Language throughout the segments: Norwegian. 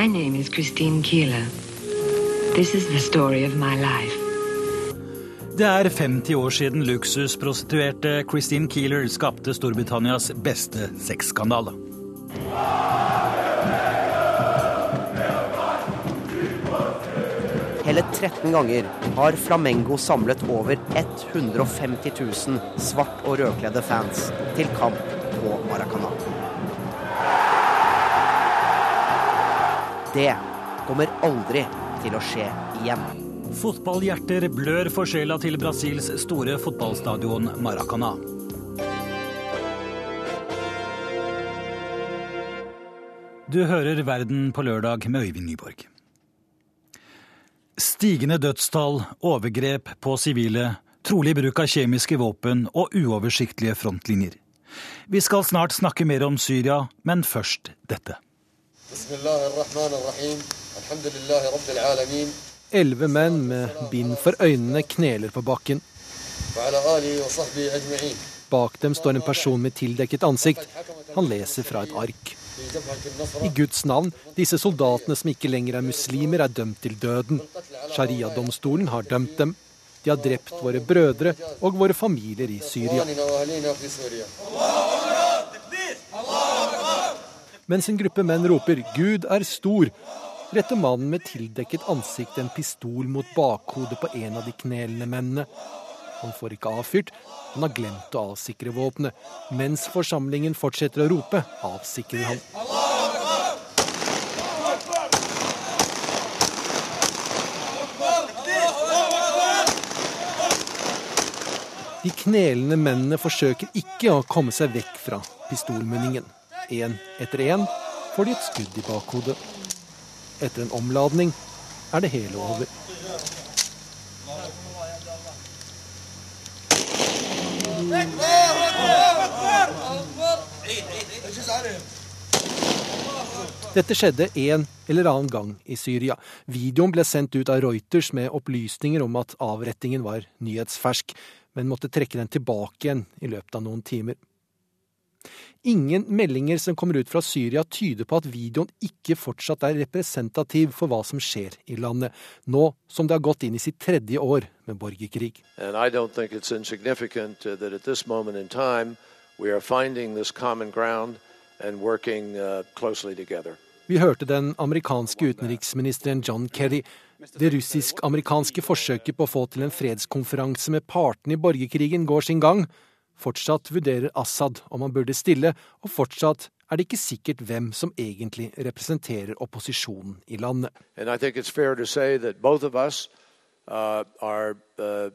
My name is Christine Keeler. This is the story of my life. Det er 50 år siden luksusprostituerte Christine Keeler skapte Storbritannias beste sexskandale. Hele 13 ganger har Flamengo samlet over 150 000 svart- og rødkledde fans til kamp på Maracana. Det kommer aldri til å skje igjen. Fotballhjerter blør for sjela til Brasils store fotballstadion Maracana. Du hører Verden på lørdag med Øyvind Nyborg. Stigende dødstall, overgrep på sivile, trolig bruk av kjemiske våpen og uoversiktlige frontlinjer. Vi skal snart snakke mer om Syria, men først dette. Elleve menn med bind for øynene kneler på bakken. Bak dem står en person med tildekket ansikt. Han leser fra et ark. I Guds navn, disse soldatene som ikke lenger er muslimer, er dømt til døden. Sharia-domstolen har dømt dem. De har drept våre brødre og våre familier i Syria. Mens en gruppe menn roper 'Gud er stor', retter mannen med tildekket ansikt en pistol mot bakhodet på en av de knelende mennene. Han får ikke avfyrt, han har glemt å avsikre våpenet. Mens forsamlingen fortsetter å rope, avsikrer han. De knelende mennene forsøker ikke å komme seg vekk fra pistolmunningen. Én etter én får de et skudd i bakhodet. Etter en omladning er det hele over. Dette skjedde en eller annen gang i Syria. Videoen ble sendt ut av Reuters med opplysninger om at avrettingen var nyhetsfersk, men måtte trekke den tilbake igjen i løpet av noen timer. Ingen meldinger som kommer ut fra Syria tyder på at videoen ikke fortsatt er representativ for hva som skjer i landet, nå som det har gått inn i sitt tredje år med borgerkrig. Uh, uh. Vi hørte den amerikanske utenriksministeren John Kerry. Det russisk-amerikanske forsøket på å få til en fredskonferanse med partene i borgerkrigen går sin gang. Fortsatt vurderer Assad om han burde stille, og fortsatt er det ikke sikkert hvem som egentlig representerer opposisjonen i landet. Uh, are, uh,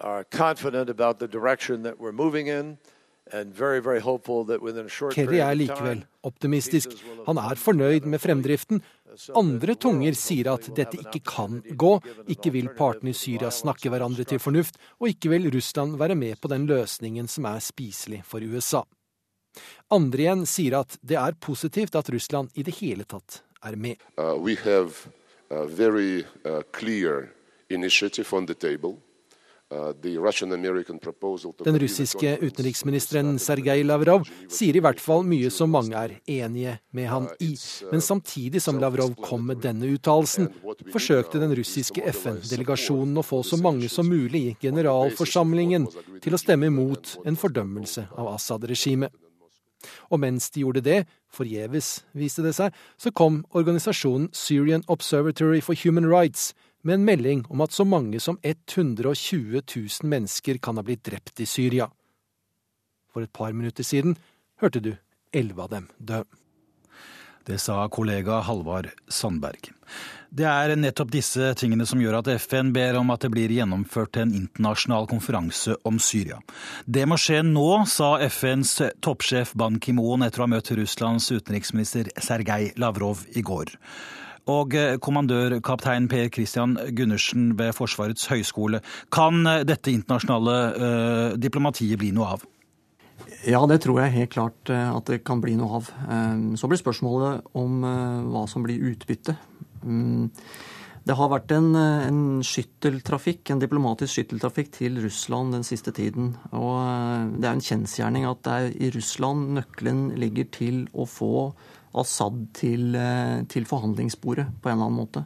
are confident about the direction that we're moving in. Kerry er likevel optimistisk. Han er fornøyd med fremdriften. Andre tunger sier at dette ikke kan gå. Ikke vil partene i Syria snakke hverandre til fornuft, og ikke vil Russland være med på den løsningen som er spiselig for USA. Andre igjen sier at det er positivt at Russland i det hele tatt er med. Uh, Den russiske utenriksministeren is Sergej Lavrov sier i hvert fall mye som mange er enige med han i. Men samtidig som Lavrov kom med denne uttalelsen, forsøkte den russiske FN-delegasjonen å få så mange som mulig i generalforsamlingen til å stemme imot en fordømmelse av Assad-regimet. Og mens de gjorde det, forgjeves viste det seg, så kom organisasjonen Syrian Observatory for Human Rights med en melding om at så mange som 120 000 mennesker kan ha blitt drept i Syria. For et par minutter siden hørte du elleve av dem dø. Det sa kollega Halvard Sandberg. Det er nettopp disse tingene som gjør at FN ber om at det blir gjennomført en internasjonal konferanse om Syria. Det må skje nå, sa FNs toppsjef Ban Ki-moon etter å ha møtt Russlands utenriksminister Sergej Lavrov i går. Og kommandørkaptein Per Christian Gundersen ved Forsvarets høgskole, kan eh, dette internasjonale eh, diplomatiet bli noe av? Ja, det tror jeg helt klart eh, at det kan bli noe av. Eh, Så blir spørsmålet om eh, hva som blir utbyttet. Det har vært en, en skytteltrafikk, en diplomatisk skytteltrafikk til Russland den siste tiden. Og eh, det er en kjensgjerning at det er i Russland nøkkelen ligger til å få Assad til, eh, til forhandlingsbordet på en eller annen måte.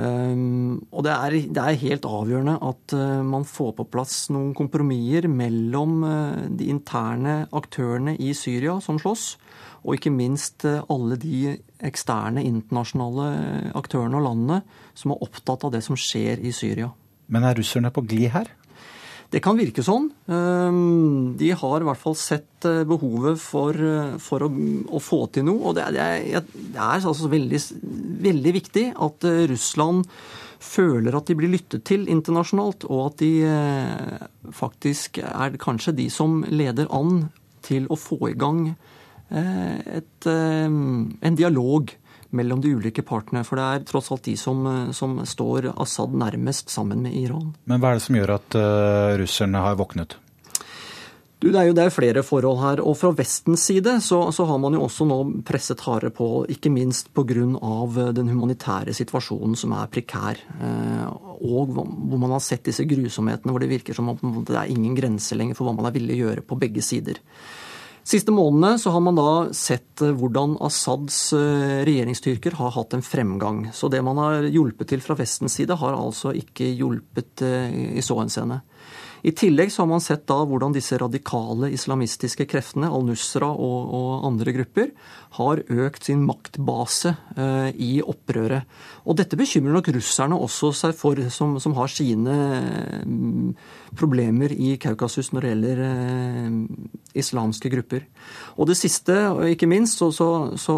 Um, og det er, det er, helt avgjørende at uh, man får på plass noen kompromisser mellom uh, de interne aktørene i Syria som slåss, og ikke minst uh, alle de eksterne internasjonale aktørene og landene som er opptatt av det som skjer i Syria. Men er russerne på glid her? Det kan virke sånn. Ehm, de har i hvert fall sett eh, behovet for, eh, for å, å, få til noe. Og det er, det er altså veldig, veldig, viktig at eh, Russland føler at de blir lyttet til internasjonalt, og at de faktisk er kanskje de som leder an til å få i gang et, en dialog mellom de ulike partene. For det er tross alt de som, som står Assad nærmest sammen med Iran. Men hva er det som gjør at uh, russerne har våknet? Du, det, er jo, det er flere forhold her. og Fra Vestens side så, så har man jo også nå presset hardere på, ikke minst pga. den humanitære situasjonen som er prekær. Eh, og hvor man har sett disse grusomhetene hvor det virker som om det er ingen grenser lenger for hva man er villig å gjøre på begge sider siste månedene så har man da sett eh, hvordan Assads eh, regjeringsstyrker har hatt en fremgang. Så det man har hjulpet til fra Vestens side, har altså ikke hjulpet eh, i så henseende. I tillegg så har man sett da hvordan disse radikale islamistiske kreftene, al-Nusra og, og, andre grupper, har økt sin maktbase eh, i opprøret. Og dette bekymrer nok russerne også seg for, som, som har sine mm, problemer i Kaukasus når det gjelder eh, islamske grupper. Og det siste, og ikke minst, så, så, så,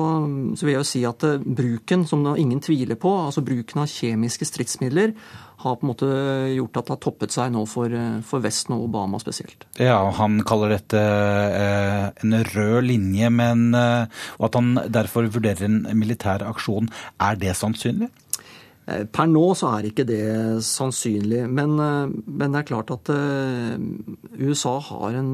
så vil jeg jo si at eh, bruken, som ingen tviler på, altså bruken av kjemiske stridsmidler, har på en måte gjort at det har toppet seg nå for, for Vesten og Obama spesielt. Ja, Han kaller dette eh, en rød linje, men, eh, og at han derfor vurderer en militær aksjon. Er det sannsynlig? Eh, per nå så er ikke det sannsynlig, men, eh, men det er klart at eh, USA har en,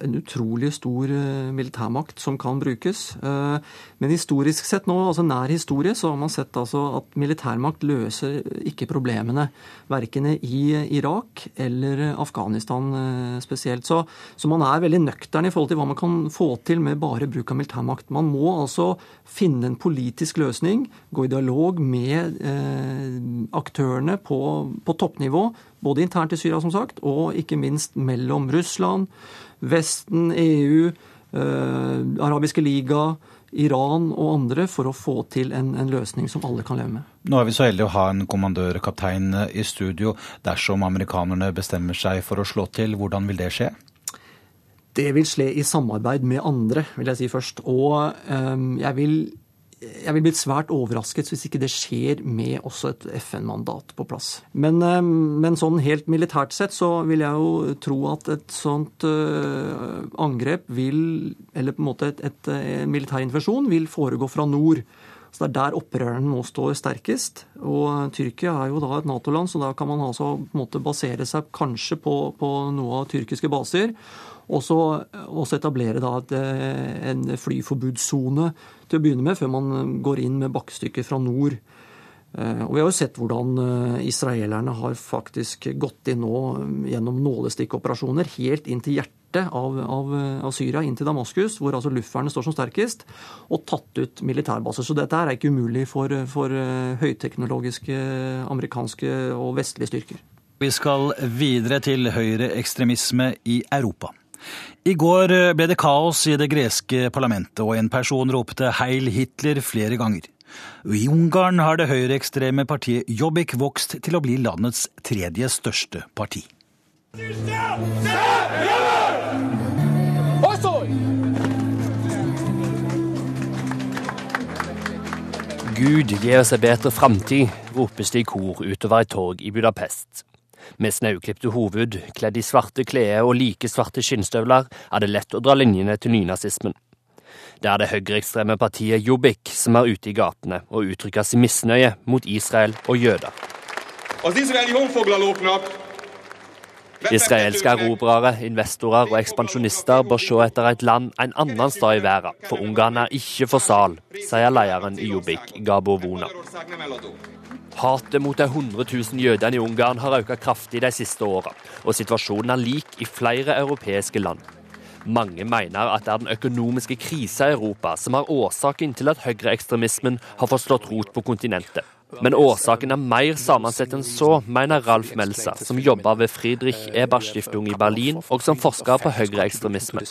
en, utrolig stor militærmakt som kan brukes. Men historisk sett nå, altså nær historie, så har man sett altså at militærmakt løser ikke problemene. Verken i Irak eller Afghanistan spesielt. Så, så man er veldig nøktern i forhold til hva man kan få til med bare bruk av militærmakt. Man må altså finne en politisk løsning, gå i dialog med aktørene på, på, toppnivå, både internt i Syria som sagt, og ikke minst mellom Russland, Vesten, EU, eh, Arabiske liga, Iran og andre for å få til en, en, løsning som alle kan leve med. Nå er vi så heldige å ha en kommandørkaptein i studio. Dersom amerikanerne bestemmer seg for å slå til, hvordan vil det skje? Det vil skje i samarbeid med andre, vil jeg si først. Og um, jeg vil jeg vil bli svært overrasket hvis ikke det skjer med også et FN-mandat på plass. Men, eh, men, sånn helt militært sett så vil jeg jo tro at et sånt uh, angrep vil, eller på en måte et, et eh, militær intervensjon vil foregå fra nord. Så Det er der opprørerne nå står sterkest. Og Tyrkia er jo da et Nato-land, så da kan man altså på en måte basere seg kanskje på, på noe av tyrkiske baser. Og så etablere da et, en flyforbudssone til å begynne med, før man går inn med bakkestykker fra nord. Eh, og Vi har jo sett hvordan eh, israelerne har faktisk gått inn nå gjennom nålestikkoperasjoner helt inn til hjertet av, av, av Syria, inn til Damaskus, hvor altså luftvernet står som sterkest, og tatt ut militærbaser. Så dette er ikke umulig for, for høyteknologiske amerikanske og vestlige styrker. Vi skal videre til høyreekstremisme i Europa. I går eh, ble det kaos i det greske parlamentet, og en person ropte 'Heil Hitler' flere ganger. I Ungarn har det høyreekstreme partiet Jobbik vokst til å bli landets tredje største parti. Gud gi oss en bedre framtid, ropes det i kor utover et torg i Budapest. Med snauklipte hoved, kledd i svarte klær og like svarte skinnstøvler, er det lett å dra linjene til nynazismen. Det er det høyreekstreme partiet Jobbik som er ute i gatene og uttrykker sin misnøye mot Israel og jøder. Israelske erobrere, investorer og ekspansjonister bør se etter et land en annen sted i verden, for Ungarn er ikke for sal, sier lederen i Jobbik, Gabo Vona. Hatet mot de 100 000 jødene i Ungarn har økt kraftig de siste åra, og situasjonen er lik i flere europeiske land. Mange mener at det er den økonomiske krisa i Europa som er årsaken til at høyreekstremismen har fått slått rot på kontinentet. Men årsaken er mer sammensatt enn så, mener Ralf Melsa, som jobber ved Friedrich Ebert-stiftung i Berlin, og som forsker på høyreekstremisme.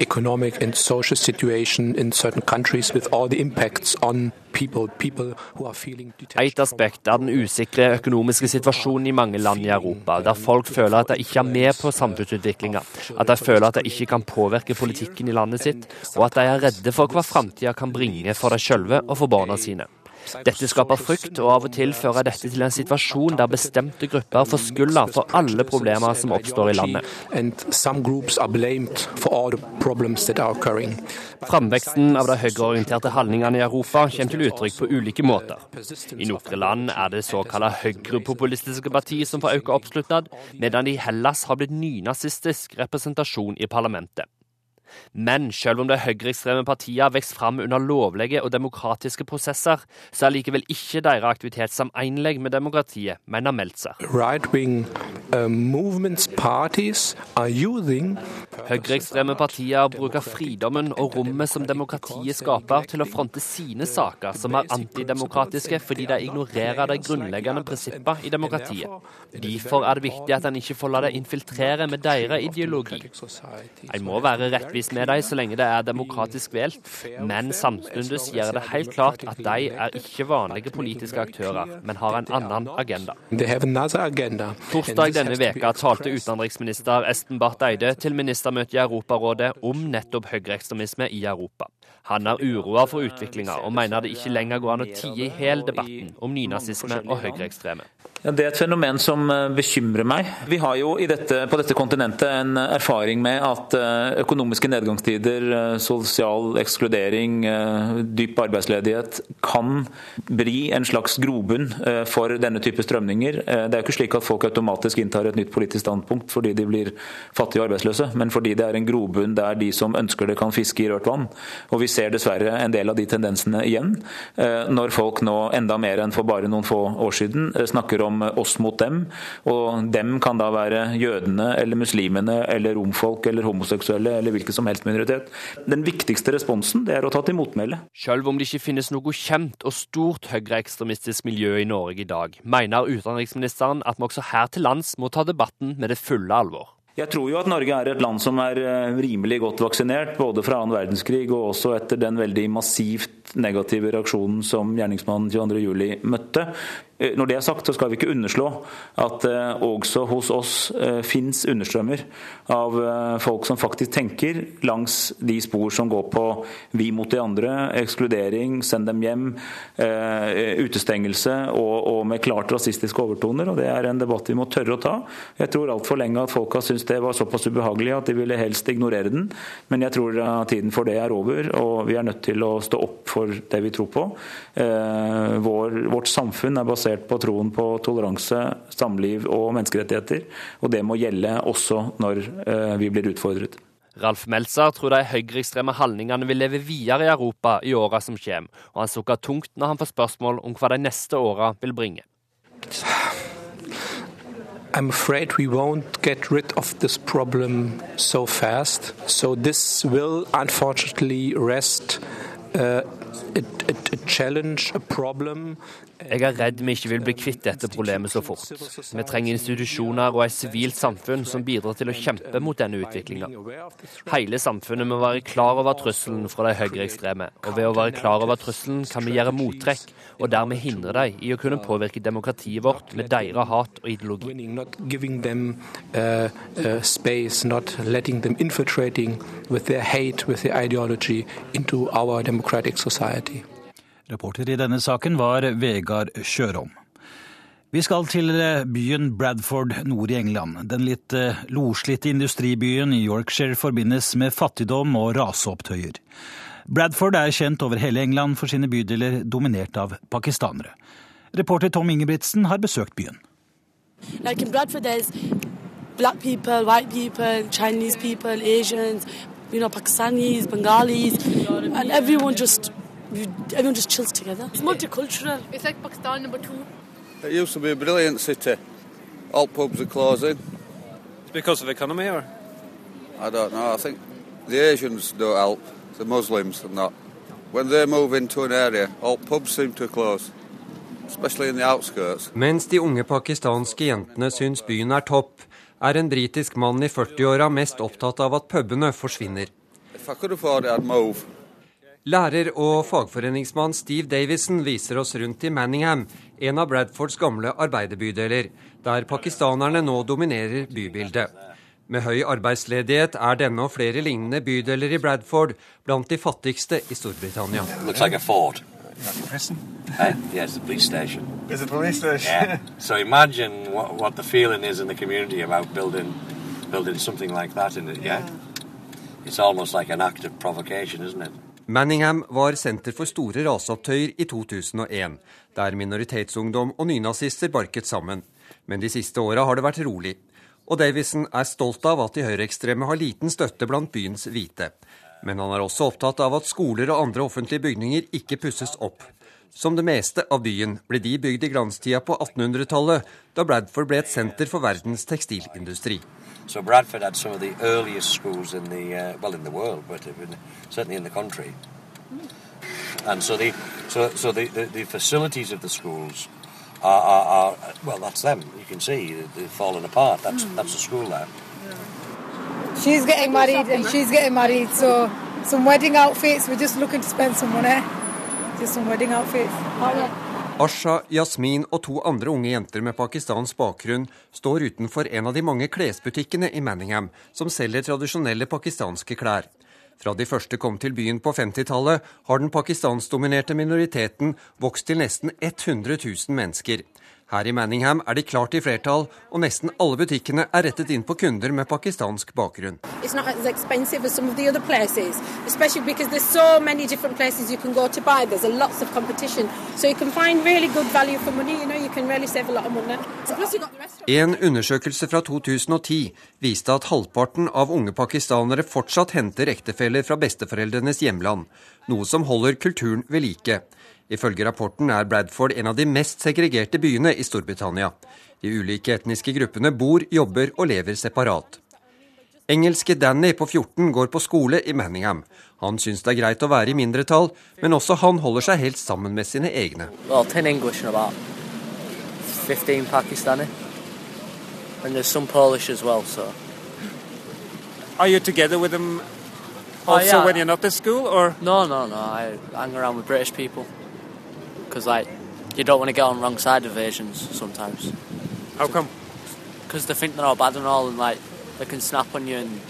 Economic and social situation in certain countries with all the impacts on et aspekt er den usikre økonomiske situasjonen i mange land i Europa, der folk føler at de ikke er med på samfunnsutviklinga, at de føler at de ikke kan påvirke politikken i landet sitt, og at de er redde for hva framtida kan bringe for dem sjølve og for barna sine. Dette skaper frykt, og av og til fører dette til en situasjon der bestemte grupper får skylda for alle problemer som oppstår i landet. Framveksten av de høyreorienterte handlingene i Europa kommer til uttrykk på ulike måter. I noen land er det såkalte høyrepopulistiske parti som får økt oppslutnad, medan det i Hellas har blitt nynazistisk representasjon i parlamentet. Men selv om de høyreekstreme partiene har vokst fram under lovlige og demokratiske prosesser, så er likevel ikke deres aktivitet sammenlig med demokratiet, mener Meltzer. Uh, Høyreekstreme partier bruker fridommen og rommet som demokratiet skaper, til å fronte sine saker som er antidemokratiske, fordi de ignorerer de grunnleggende prinsippene i demokratiet. Derfor er det viktig at en ikke får la det infiltrere med deres ideologi. En må være rettvis rettvis med dem så lenge det er demokratisk valgt, men samtidig gjør det helt klart at de er ikke vanlige politiske aktører, men har en annen agenda. Torsdag denne veka talte utenriksminister Espen Barth Eide til ministermøtet i Europarådet om nettopp høyreekstremisme i Europa. Han er uroa for utviklinga, og mener det ikke lenger går an å tie i hjel debatten om nynazisme og høyreekstreme. Ja, det er et fenomen som eh, bekymrer meg. Vi har jo dette, på dette kontinentet en erfaring med at eh, økonomiske nedgangstider, eh, sosial ekskludering, dyp arbeidsledighet kan bli en slags grobunn for denne type strømninger. Det er jo ikke slik at folk automatisk inntar et nytt politisk standpunkt fordi de blir fattige og arbeidsløse, men fordi det er en grobunn der de som ønsker det, kan fiske i rørt vann. Og vi ser dessverre en del av de tendensene igjen, når folk nå enda mer enn for bare noen få år siden snakker om om oss mot dem. Og dem kan da være jødene eller muslimene eller romfolk eller homoseksuelle eller hvilken som helst minoritet. Den viktigste responsen det er å ta til motmæle. Selv om det ikke finnes noe kjent og stort høyreekstremistisk miljø i Norge i dag, mener utenriksministeren at vi også her til lands må ta debatten med det fulle alvor. Jeg tror jo at Norge er et land som er eh, rimelig godt vaksinert, både fra annen verdenskrig og også etter den veldig massivt negative reaksjonen som gjerningsmannen 22.07 møtte. Eh, når det er sagt, så skal vi ikke underslå at eh, også hos oss eh, fins understrømmer av folk som faktisk tenker langs de spor som går på vi mot de andre, ekskludering, send dem hjem, utestengelse og, og med klart rasistiske overtoner. og Det er en debatt vi må tørre å ta. Jeg tror altfor lenge at folk har syntes det var såpass ubehagelig at de ville helst ignorere den. Men jeg tror tiden for det er over, og vi er nødt til å stå opp for det vi tror på. Vår, vårt samfunn er basert basert på troen på toleranse, samliv og menneskerettigheter. Og det må gjelde også når eh, vi blir utfordret. Ralf Meltzer tror de høyreekstreme handlingene vil leve videre i Europa i åra som kommer, og han sukker tungt når han får spørsmål om hva de neste åra vil bringe. I'm afraid we won't get rid of this problem so fast. So this will unfortunately rest a, a, a challenge, a problem jeg er redd vi ikke vil bli kvitt dette problemet så fort. Vi trenger institusjoner og et sivilt samfunn som bidrar til å kjempe mot denne utviklinga. Hele samfunnet må være klar over trusselen fra de høyreekstreme, og ved å være klar over trusselen kan vi gjøre mottrekk, og dermed hindre dem i å kunne påvirke demokratiet vårt med deres hat og ideologi. Uh, uh, space, not letting them infiltrating with their hate, with their ideology into our democratic society. Reporter i denne saken var Vegard Sjørom. Vi skal til eh, byen Bradford nord i England. Den litt eh, loslitte industribyen i Yorkshire forbindes med fattigdom og raseopptøyer. Bradford er kjent over hele England for sine bydeler dominert av pakistanere. Reporter Tom Ingebrigtsen har besøkt byen. Like in Bradford, there's black people, white people, Chinese people, Asians, you know, Pakistanis, Bengalis, and everyone just everyone just chills together. It's multicultural. It's like Pakistan number two. It used to be a brilliant city. All pubs are closing. It's because of the economy, or? I don't know. I think the Asians don't help, the Muslims and that. When they move into an area, all pubs seem to close. Especially in the outskirts. Mens de unge pakistanske jentene syns byen er topp, er en britisk mann i 40-åra mest opptatt av at pubene forsvinner. Lærer og fagforeningsmann Steve Davison viser oss rundt i Manningham, en av Bradfords gamle arbeiderbydeler, der pakistanerne nå dominerer bybildet. Med høy arbeidsledighet er denne og flere lignende bydeler i Bradford blant de fattigste i Storbritannia. Uh, yeah, it's a police station. It's a police station. yeah. So imagine what, what the feeling is in the community about building building something like that in it. Yeah. It's almost like an act of provocation, isn't it? Manningham var senter for store raseopptøyer i 2001, der minoritetsungdom og nynazister barket sammen. Men de siste åra har det vært rolig. Og Davison er stolt av at de høyreekstreme har liten støtte blant byens hvite. Men han er også opptatt av at skoler og andre offentlige bygninger ikke pusses opp. Som det meste av byen ble de bygd i glanstida på 1800-tallet, da Bradford ble et senter for verdens tekstilindustri. So Bradford had some of the earliest schools in the uh, well in the world, but in, certainly in the country. And so the so so the, the, the facilities of the schools are, are, are, well that's them. You can see they've fallen apart. That's mm. that's the school there. She's getting married and she's getting married, so some wedding outfits. We're just looking to spend some money. Just some wedding outfits. Asha, Yasmin og to andre unge jenter med pakistansk bakgrunn står utenfor en av de mange klesbutikkene i Manningham som selger tradisjonelle pakistanske klær. Fra de første kom til byen på 50-tallet, har den pakistansdominerte minoriteten vokst til nesten 100 000 mennesker. Her i Manningham er de klart i flertall, og nesten alle butikkene er rettet inn på kunder med pakistansk bakgrunn. En undersøkelse fra 2010 viste at halvparten av unge pakistanere fortsatt henter ektefeller fra besteforeldrenes hjemland, noe som holder kulturen ved like. Ifølge rapporten er Bradford en av de mest segregerte byene i Storbritannia. De ulike etniske gruppene bor, jobber og lever separat. Engelske Danny på 14 går på skole i Manningham. Han syns det er greit å være i mindretall, men også han holder seg helt sammen med sine egne. Well, 10 English and about 15 Pakistani. And there's some Polish as well, so. Are you together with them also oh, yeah. when you're not at school, or? No, no, no. I hang around with British people because like you don't want to get on wrong side of Asians sometimes. How come? Because they think they're all bad and all, and like they can snap on you and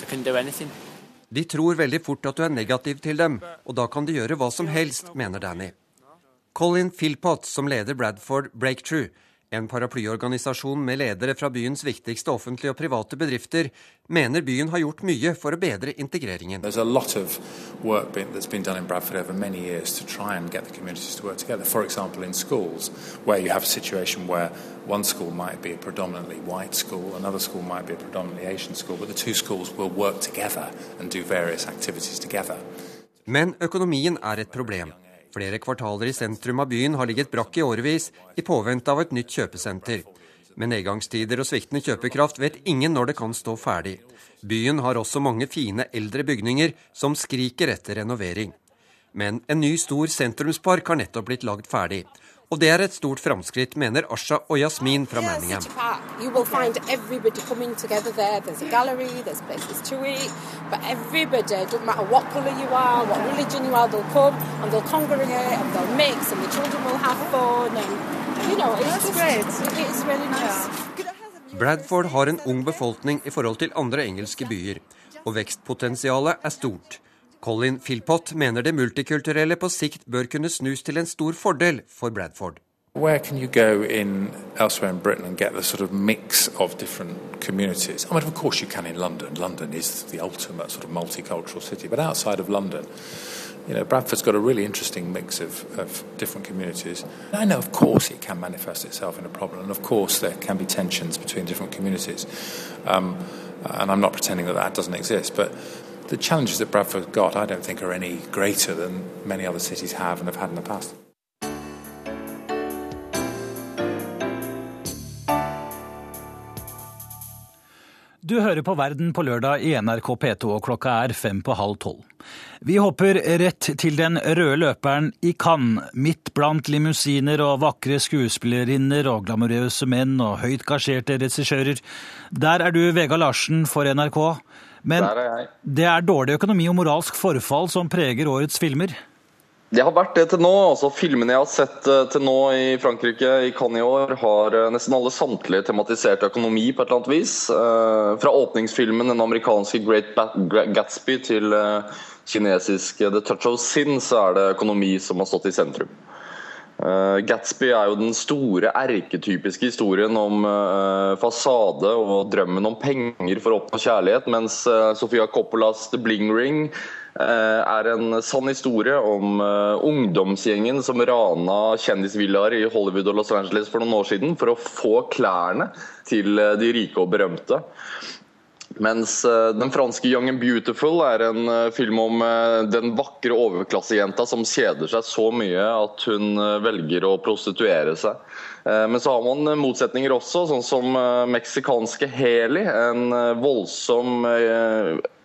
they can do anything. De tror veldig fort at du er negativ til dem, og da kan de gjøre hva som helst, mener Danny. Colin Philpott, som leder Bradford Breakthrough, en paraplyorganisasjon med ledere fra byens viktigste offentlige og private bedrifter mener byen har gjort mye for å bedre integreringen. One school might be a predominantly white school, another school might be a predominantly Asian school, but the two schools will work together and do various activities together. Men økonomien er et problem. Flere kvartaler i sentrum av byen har ligget brakk i årevis i påvente av et nytt kjøpesenter. Med nedgangstider og sviktende kjøpekraft vet ingen når det kan stå ferdig. Byen har også mange fine eldre bygninger som skriker etter renovering. Men en ny stor sentrumspark har nettopp blitt lagd ferdig. Og det er et stort framskritt, mener Asha og Yasmin fra Manningham. Bradford har en ung befolkning i forhold til andre engelske byer, og vekstpotensialet er stort. Colin Philpott mener det multikulturelle på sikt bør kunne snus til en stor fordel for Bradford. Where can you go in elsewhere in Britain and get the sort of mix of different communities? I mean, of course you can in London. London is the ultimate sort of multicultural city. But outside of London, you know, Bradford's got a really interesting mix of, of different communities. I know, of course, it can manifest itself in a problem, and of course there can be tensions between different communities. Um, and I'm not pretending that that doesn't exist, but the challenges that Bradford got, I don't think, are any greater than many other cities have and have had in the past. Du hører på Verden på lørdag i NRK P2, og klokka er fem på halv tolv. Vi hopper rett til den røde løperen i Cannes, midt blant limousiner og vakre skuespillerinner og glamorøse menn og høyt gasjerte regissører. Der er du, Vega Larsen, for NRK. Men er det er dårlig økonomi og moralsk forfall som preger årets filmer. Det har vært det til nå. altså Filmene jeg har sett eh, til nå i Frankrike i Cannes i år, har eh, nesten alle samtlige tematisert økonomi på et eller annet vis. Eh, fra åpningsfilmen, den amerikanske Great Gatsby, til kinesiske The Touch of Sin, så er det økonomi som har stått i sentrum. Gatsby er jo den store erketypiske historien om fasade og drømmen om penger for å oppnå kjærlighet, mens Sofia Coppolas The Bling Ring Eh, er en sann historie om eh, ungdomsgjengen som rana kjendisvillaer i Hollywood og Los Angeles for noen år siden for å få klærne til eh, de rike og berømte. Mens den franske 'Young and Beautiful' er en film om den vakre overklassejenta som kjeder seg så mye at hun velger å prostituere seg. Men så har man motsetninger også, sånn som meksikanske Heli. En voldsom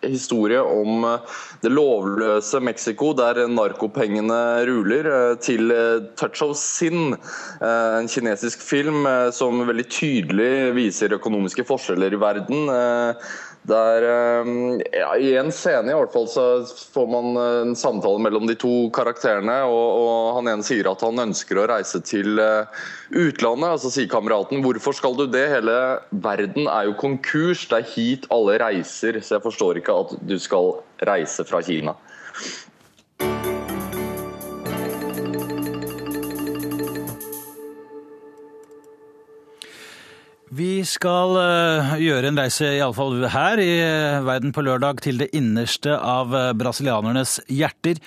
historie om eh, det lovløse Mexico, der narkopengene ruler, eh, til eh, 'Touch of Sin', en kinesisk film som veldig tydelig viser økonomiske forskjeller i verden. Der, ja, I en scene i hvert fall så får man en samtale mellom de to karakterene. og, og Han ene sier at han ønsker å reise til utlandet. og Så sier kameraten hvorfor skal du det? Hele verden er jo konkurs. Det er hit alle reiser. Så jeg forstår ikke at du skal reise fra Kina. Vi skal uh, gjøre en reise, iallfall her i uh, Verden på lørdag, til det innerste av uh, brasilianernes hjerter.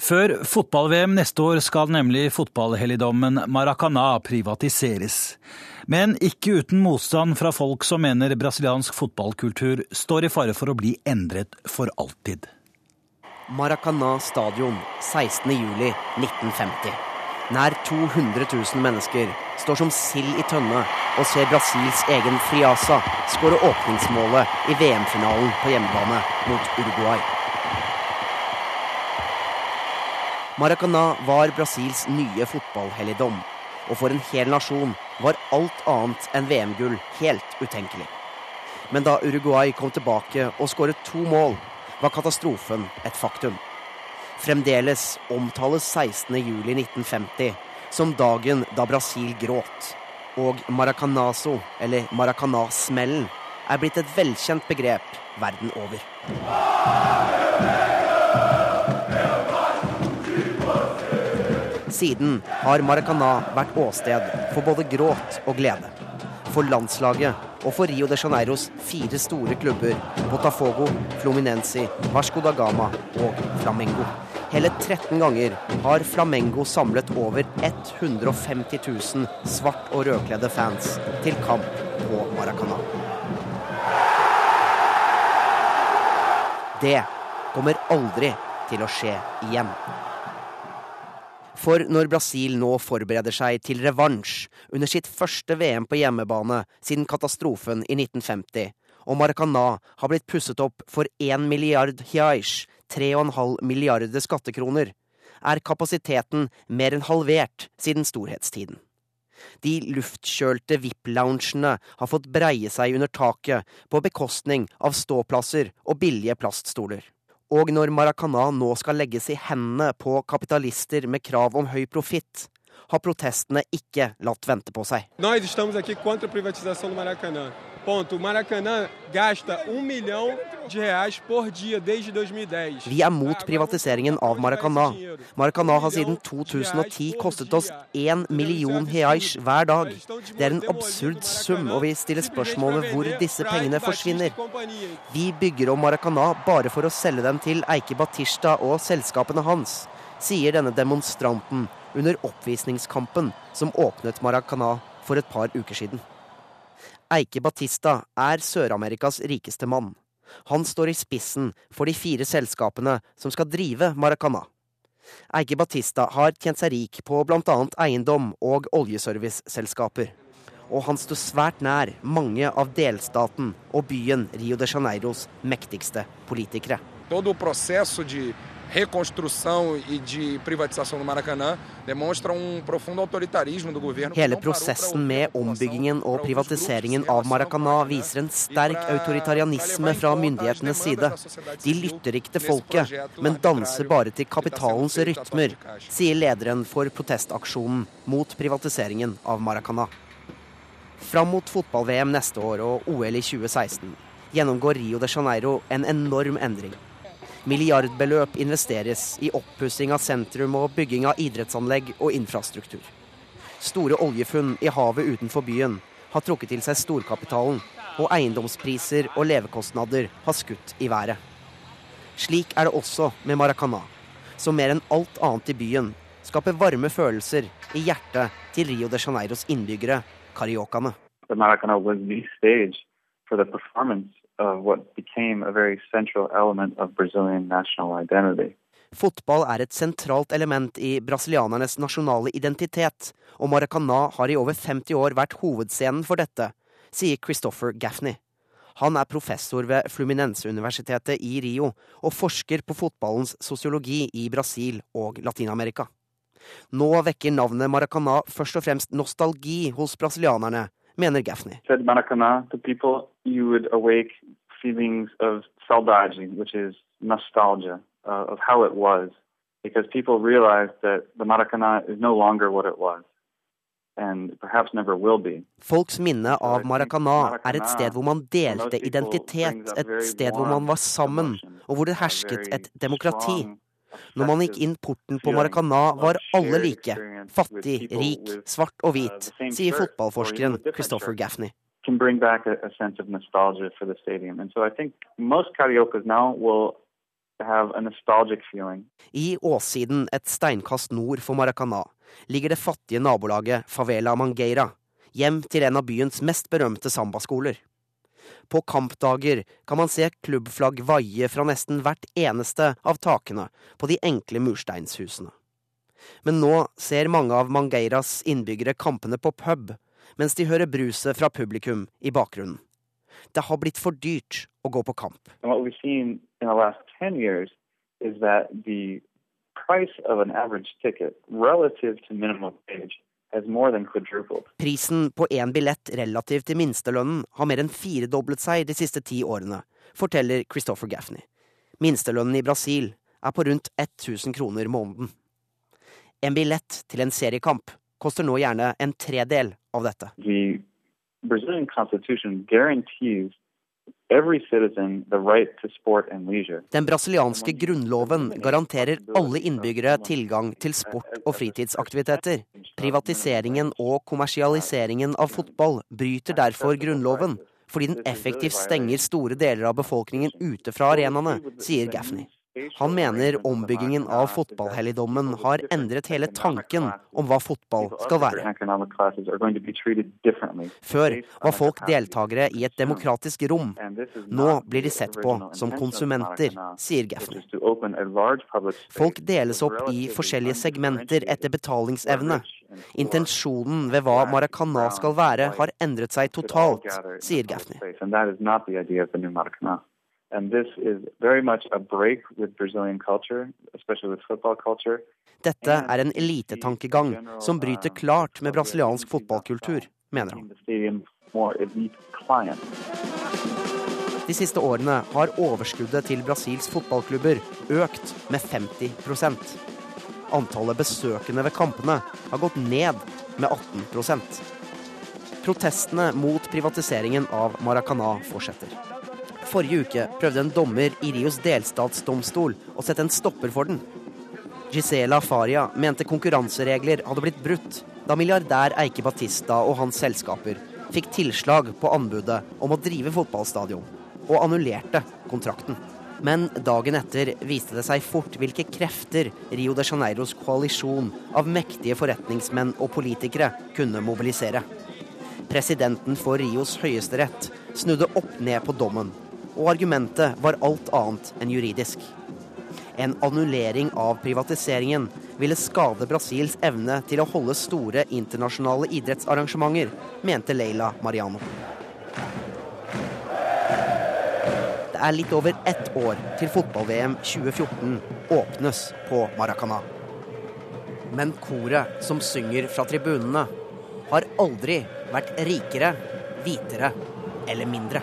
Før fotball-VM neste år skal nemlig fotballhelligdommen Maracana privatiseres. Men ikke uten motstand fra folk som mener brasiliansk fotballkultur står i fare for å bli endret for alltid. Maracana stadion 16.07.1950. Nær 200 000 mennesker står som sild i tønne og ser Brasils egen Friasa skåre åpningsmålet i VM-finalen på hjemmebane mot Uruguay. Maracana var Brasils nye fotballhelligdom, og for en hel nasjon var alt annet enn VM-gull helt utenkelig. Men da Uruguay kom tilbake og skåret to mål, var katastrofen et faktum. Fremdeles omtales 16.07.1950 som dagen da Brasil gråt. Og Maracanazo, eller Maracanasmellen, er blitt et velkjent begrep verden over. Siden har Maracana vært åsted for både gråt og glede. For landslaget og for Rio de Janeiros fire store klubber Botafogo, Fluminense, Vasco da Gama og Flamengo. Hele 13 ganger har Flamengo samlet over 150 000 svart- og rødkledde fans til kamp på Maracana. Det kommer aldri til å skje igjen. For når Brasil nå forbereder seg til revansj under sitt første VM på hjemmebane siden katastrofen i 1950, og Maracana har blitt pusset opp for 1 milliard hiaish, 3,5 milliarder skattekroner, er kapasiteten mer enn halvert siden storhetstiden. De luftkjølte VIP-loungene har fått breie seg under taket på bekostning av ståplasser og billige plaststoler. Og når Maracana nå skal legges i hendene på kapitalister med krav om høy profitt, har protestene ikke latt vente på seg. Nós estamos aqui contra a privatização do Maracanã. Ponto. Maracanã gasta um milhão de reais por dia desde 2010. Vi er mot privatiseringen av Maracanã. Maracanã har siden 2010 kostet oss én million reais hver dag. Det er en absurd sum, og vi stiller spørsmål ved hvor disse pengene forsvinner. Vi bygger om Maracanã bare for å selge dem til Eike Batista og selskapene hans, sier denne demonstranten under oppvisningskampen som åpnet Maracana for et par uker siden. Eike Batista er Sør-Amerikas rikeste mann. Han står i spissen for de fire selskapene som skal drive Maracana. Eike Batista har tjent seg rik på bl.a. eiendom og oljeserviceselskaper. Og han står svært nær mange av delstaten og byen Rio de Janeiros mektigste politikere. Todo o processo reconstrução e de privatização do Maracanã demonstra um profundo autoritarismo do governo. Hele prosessen med ombyggingen og privatiseringen av Maracanã viser en sterk autoritarianisme fra myndighetenes side. De lytter ikke til folket, men danser bare til kapitalens rytmer, sier lederen for protestaksjonen mot privatiseringen av Maracanã. Fram mot fotball-VM neste år og OL i 2016 gjennomgår Rio de Janeiro en enorm endring. Milliardbeløp investeres i oppussing av sentrum og bygging av idrettsanlegg og infrastruktur. Store oljefunn i havet utenfor byen har trukket til seg storkapitalen, og eiendomspriser og levekostnader har skutt i været. Slik er det også med Maracana, som mer enn alt annet i byen skaper varme følelser i hjertet til Rio de Janeiros innbyggere, cariocaene. The Maracanã was the stage for performance of what became a very central element of Brazilian national identity. Fotball er et sentralt element i brasilianernes nasjonale identitet, og Maracana har i over 50 år vært hovedscenen for dette, sier Christopher Gaffney. Han er professor ved Fluminense-universitetet i Rio, og forsker på fotballens sosiologi i Brasil og Latin-Amerika. Nå vekker navnet Maracana først og fremst nostalgi hos brasilianerne, mener Gaffney. Uh, of how it was, because people realized that the Maracanã is no longer what it was. And perhaps never will be. Folks minne av Maracana er et sted hvor man delte identitet, et sted hvor man var sammen, og hvor det hersket et demokrati. Når man gikk inn porten på Maracana, var alle like. Fattig, rik, svart og hvit, sier fotballforskeren Christopher Gaffney. Can bring back a, a sense of nostalgia for the stadium. And so I think most now will. I åssiden et steinkast nord for Maracana, ligger det fattige nabolaget Favela Mangueira, hjem til en av byens mest berømte sambaskoler. På kampdager kan man se klubbflagg vaie fra nesten hvert eneste av takene på de enkle mursteinshusene. Men nå ser mange av Mangeiras innbyggere kampene på pub, mens de hører bruset fra publikum i bakgrunnen. Det har blitt for dyrt å gå på kamp. And what we've seen in the last 10 years is that the price of an average ticket relative to minimum wage has more than quadrupled. Prisen på én billett relativt til minstelønnen har mer enn firedoblet seg de siste ti årene, forteller Christopher Gaffney. Minstelønnen i Brasil er på rundt 1000 kroner måneden. En billett til en seriekamp koster nå gjerne en tredel av dette. The Brazilian constitution guarantees Den brasilianske grunnloven garanterer alle innbyggere tilgang til sport og fritidsaktiviteter. Privatiseringen og kommersialiseringen av fotball bryter derfor grunnloven, fordi den effektivt stenger store deler av befolkningen ute fra arenaene, sier Gaffney. Han mener ombyggingen av fotballhelligdommen har endret hele tanken om hva fotball skal være. Før var folk deltakere i et demokratisk rom. Nå blir de sett på som konsumenter, sier Gaffney. Folk deles opp i forskjellige segmenter etter betalingsevne. Intensjonen ved hva Maracana skal være, har endret seg totalt, sier Gaffney. And this is very much a break with Brazilian culture, especially with football culture. Dette er en elitetankegang som bryter klart med brasiliansk fotballkultur, mener han. De siste årene har overskuddet til Brasils fotballklubber økt med 50% Antallet besøkende ved kampene har gått ned med 18% Protestene mot privatiseringen av Maracana fortsetter. Forrige uke prøvde en dommer i Rios delstatsdomstol å sette en stopper for den. Gisela Faria mente konkurranseregler hadde blitt brutt da milliardær Eike Batista og hans selskaper fikk tilslag på anbudet om å drive fotballstadion, og annullerte kontrakten. Men dagen etter viste det seg fort hvilke krefter Rio de Janeiros koalisjon av mektige forretningsmenn og politikere kunne mobilisere. Presidenten for Rios høyesterett snudde opp ned på dommen og argumentet var alt annet enn juridisk. En annullering av privatiseringen ville skade Brasils evne til å holde store internasjonale idrettsarrangementer, mente Leila Mariano. Det er litt over ett år til fotball-VM 2014 åpnes på Maracana. Men koret som synger fra tribunene, har aldri vært rikere, hvitere eller mindre.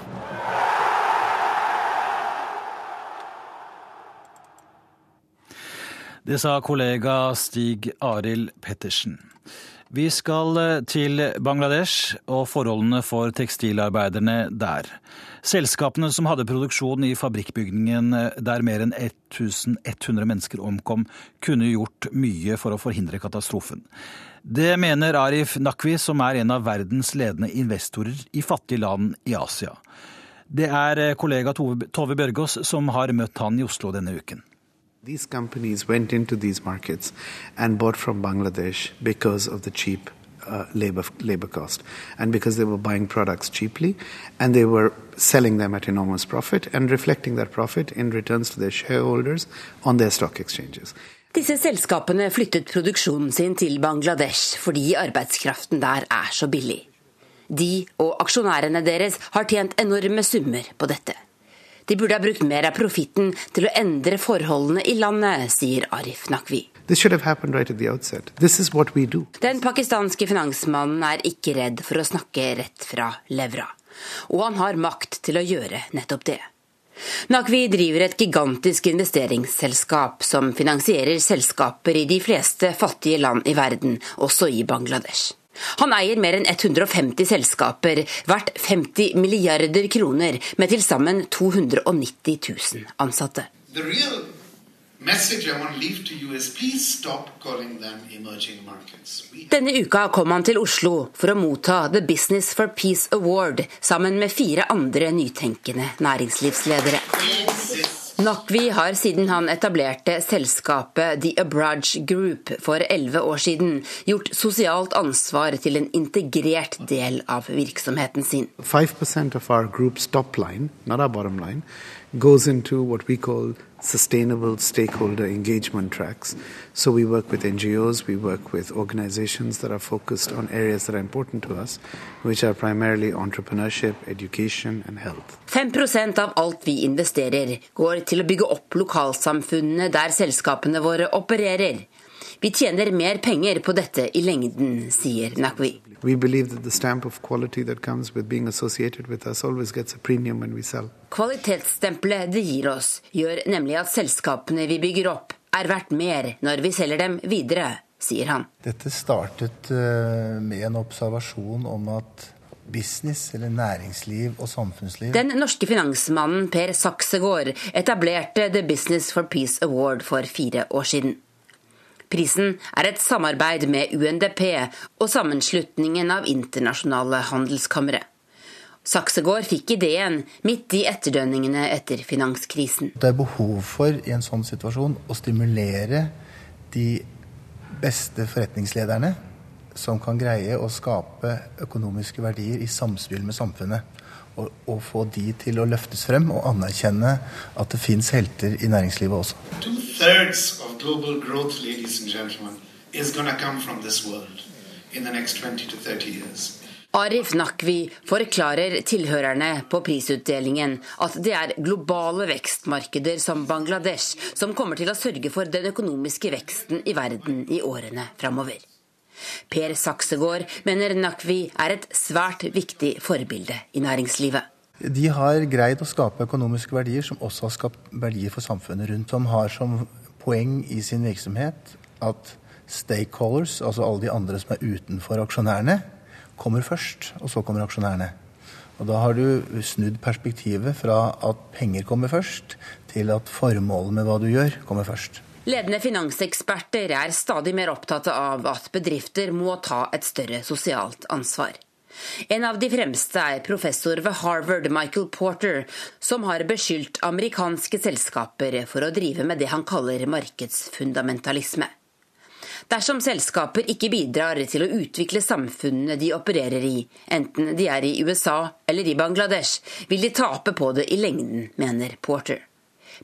Det sa kollega Stig Arild Pettersen. Vi skal eh, til Bangladesh og forholdene for tekstilarbeiderne der. Selskapene som hadde produksjon i fabrikkbygningen eh, der mer enn 1100 mennesker omkom, kunne gjort mye for å forhindre katastrofen. Det mener Arif Nakvi, som er en av verdens ledende investorer i fattige land i Asia. Det er eh, kollega Tove Bjørgaas som har møtt han i Oslo denne uken. These companies went into these markets and bought from Bangladesh because of the cheap uh, labor labor cost, and because they were buying products cheaply, and they were selling them at enormous profit and reflecting that profit in returns to their shareholders on their stock exchanges. Disse selskapene flyttet produksjonen sin til Bangladesh fordi arbeidskraften der er så billig. De og aksjonærene deres har tjent enorme summer på dette. De burde ha brukt mer av profitten til å endre forholdene i landet, sier Arif Nakvi. Right Den pakistanske finansmannen er ikke redd for å snakke rett fra levra. Og han har makt til å gjøre nettopp det. Nakvi driver et gigantisk investeringsselskap som finansierer selskaper i de fleste fattige land i verden, også i Bangladesh. Han eier mer enn 150 selskaper, verdt 50 milliarder kroner, med til sammen 290 000 ansatte. Denne uka kom han til Oslo for å motta The Business for Peace Award sammen med fire andre nytenkende næringslivsledere. Nakvi har siden han etablerte selskapet The Abraj Group for elleve år siden, gjort sosialt ansvar til en integrert del av virksomheten sin. 5% vår gruppes group's ikke vår not our bottom line, goes into what we call sustainable stakeholder engagement tracks. So we work with NGOs, we work with organizations that are focused on areas that are important to us, which are primarily entrepreneurship, education and health. 5% av alt vi investerer, går til å bygge opp lokalsamfunnene der selskapene våre opererer. Vi tjener mer penger på dette i lengden, sier Nakwi. We believe that the stamp of quality that comes with being associated with us always gets a premium when we sell. Kvalitetsstempelet det gir oss, gjør nemlig at selskapene vi bygger opp, er verdt mer når vi selger dem videre, sier han. Dette startet eh, med en observasjon om at business, eller næringsliv og samfunnsliv Den norske finansmannen Per Saksegård etablerte The Business for Peace Award for fire år siden. Prisen er et samarbeid med UNDP og sammenslutningen av internasjonale handelskamre. Saksegård fikk ideen midt i etterdønningene etter finanskrisen. Det er behov for i en sånn situasjon å stimulere de beste forretningslederne som kan greie å skape økonomiske verdier i samspill med samfunnet og, få de til å løftes frem og anerkjenne at det fins helter i næringslivet også. Arif Nakvi forklarer tilhørerne på prisutdelingen at det er globale vekstmarkeder som Bangladesh som kommer til å sørge for den økonomiske veksten i verden i årene framover. Per Saksegård mener Nakvi er et svært viktig forbilde i næringslivet. De har greid å skape økonomiske verdier som også har skapt verdier for samfunnet rundt om. Har som poeng i sin virksomhet at stakeholders, altså alle de andre som er utenfor aksjonærene, kommer først, og så kommer aksjonærene. Og Da har du snudd perspektivet fra at penger kommer først, til at formålet med hva du gjør, kommer først. Ledende finanseksperter er stadig mer opptatt av at bedrifter må ta et større sosialt ansvar. En av de fremste er professor ved Harvard, Michael Porter, som har beskyldt amerikanske selskaper for å drive med det han kaller markedsfundamentalisme. Dersom selskaper ikke bidrar til å utvikle samfunnene de opererer i, enten de er i USA eller i Bangladesh, vil de tape på det i lengden, mener Porter.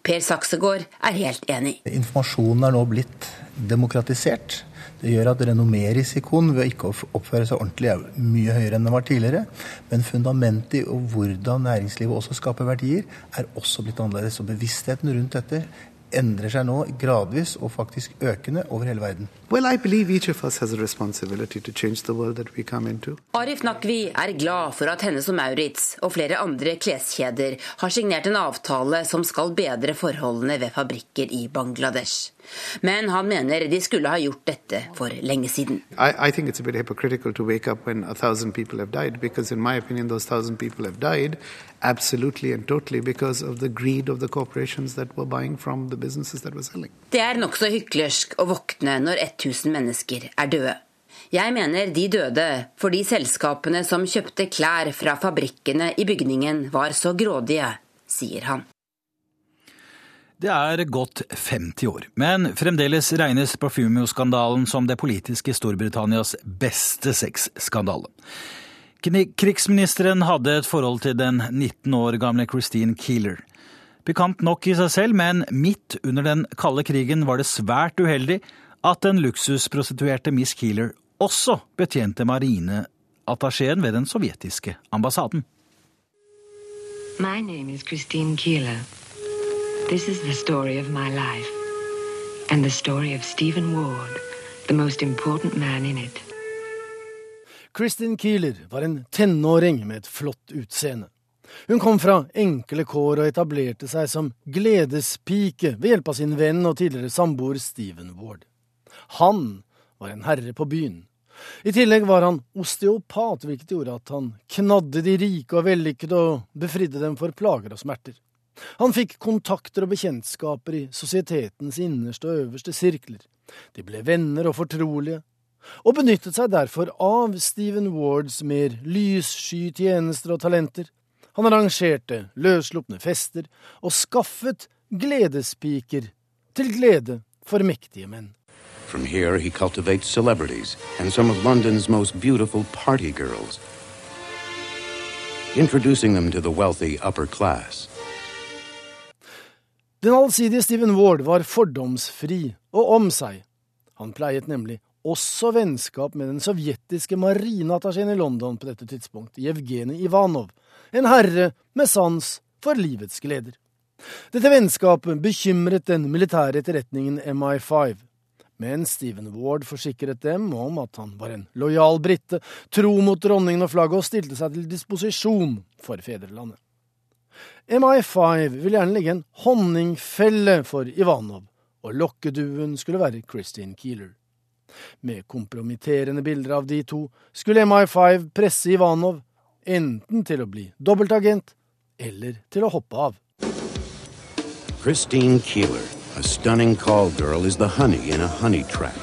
Per Saksegård er helt enig. Informasjonen er nå blitt demokratisert. Det gjør at renommerisikoen ved å ikke oppføre seg ordentlig er mye høyere enn den var tidligere. Men fundamentet i hvordan næringslivet også skaper verdier, er også blitt annerledes. Og bevisstheten rundt dette endrer seg nå gradvis og faktisk økende over hele verden. Well, I believe each of us has a responsibility to change the world that we come into. Arif Nakvi er glad for at Hennes og Maurits og flere andre kleskjeder har signert en avtale som skal bedre forholdene ved fabrikker i Bangladesh. Men han mener de skulle ha gjort dette for lenge siden. I, I think it's a bit hypocritical to wake up when a thousand people have died, because in my opinion those thousand people have died absolutely and totally because of the greed of the corporations that were buying from the businesses that were selling. Det er nokså hyklersk å våkne når 1000 mennesker er døde. Jeg mener de døde fordi selskapene som kjøpte klær fra fabrikkene i bygningen var så grådige, sier han. Det er gått 50 år, men fremdeles regnes Parfumio-skandalen som det politiske Storbritannias beste sexskandale. Krigsministeren hadde et forhold til den 19 år gamle Christine Keeler. Pikant nok i seg selv, men midt under den kalde krigen var det svært uheldig at den luksusprostituerte Miss Keeler også betjente marineattasjeen ved den sovjetiske ambassaden. My name is Christine Keeler. This is the story of my life, and the story of Stephen Ward, the most important man in it. Kristin Keeler var en tenåring med et flott utseende. Hun kom fra enkle kår og etablerte seg som gledespike ved hjelp av sin venn og tidligere samboer Stephen Ward. Han var en herre på byen. I tillegg var han osteopat, hvilket gjorde at han knadde de rike og vellykkede og befridde dem for plager og smerter. Han fikk kontakter og bekjentskaper i sosietetens innerste og øverste sirkler. De ble venner og fortrolige, og benyttet seg derfor av Stephen Wards mer lyssky tjenester og talenter. Han arrangerte løsslupne fester og skaffet gledespiker til glede for mektige menn. From here he cultivates celebrities and some of London's most beautiful party girls, introducing them to the wealthy upper class. Den allsidige Stephen Ward var fordomsfri og om seg. Han pleiet nemlig også vennskap med den sovjetiske marineattasjeen i London på dette tidspunkt, Jevgenij Ivanov, en herre med sans for livets gleder. Dette vennskapet bekymret den militære etterretningen MI5, men Stephen Ward forsikret dem om at han var en lojal brite, tro mot dronningen og flagget og stilte seg til disposisjon for fedrelandet. MI5 vil gjerne legge en honningfelle for Ivanov, og lokkeduen skulle være Christine Keeler. Med kompromitterende bilder av de to skulle MI5 presse Ivanov enten til å bli dobbeltagent eller til å hoppe av. Christine Keeler, a stunning call girl, is the honey in a honey trap.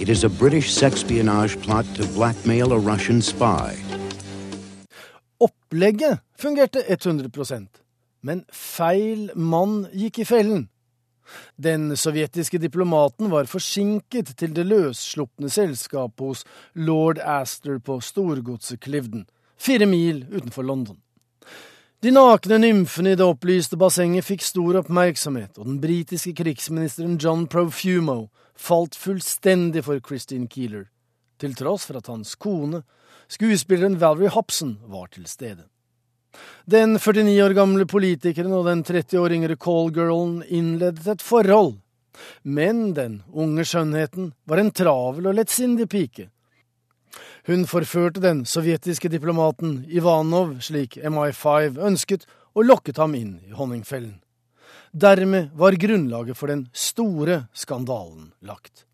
It is a British sexpionage plot to blackmail a Russian spy. Opplegget fungerte 100 men feil mann gikk i fellen. Den sovjetiske diplomaten var forsinket til det løsslupne selskapet hos lord Astor på storgodset Clivden, fire mil utenfor London. De nakne nymfene i det opplyste bassenget fikk stor oppmerksomhet, og den britiske krigsministeren John Profumo falt fullstendig for Christine Keeler, til tross for at hans kone Skuespilleren Valerie Hobson var til stede. Den 49 år gamle politikeren og den 30 år yngre callgirlen innledet et forhold, men den unge skjønnheten var en travel og lettsindig pike. Hun forførte den sovjetiske diplomaten Ivanov slik MI5 ønsket, og lokket ham inn i honningfellen. Dermed var grunnlaget for den store skandalen lagt.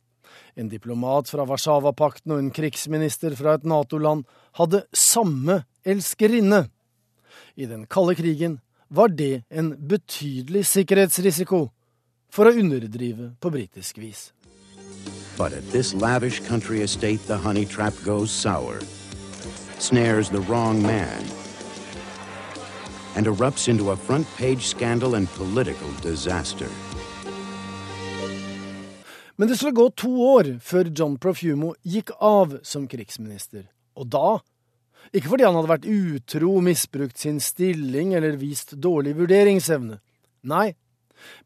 En diplomat fra Warszawapakten og en krigsminister fra et Nato-land hadde samme elskerinne. I den kalde krigen var det en betydelig sikkerhetsrisiko, for å underdrive på britisk vis. But at this lavish country estate, the honey trap goes sour, snares the wrong man, and erupts into a front page scandal and political disaster. Men det skulle gå to år før John Profumo gikk av som krigsminister. Og da ikke fordi han hadde vært utro, misbrukt sin stilling eller vist dårlig vurderingsevne. Nei,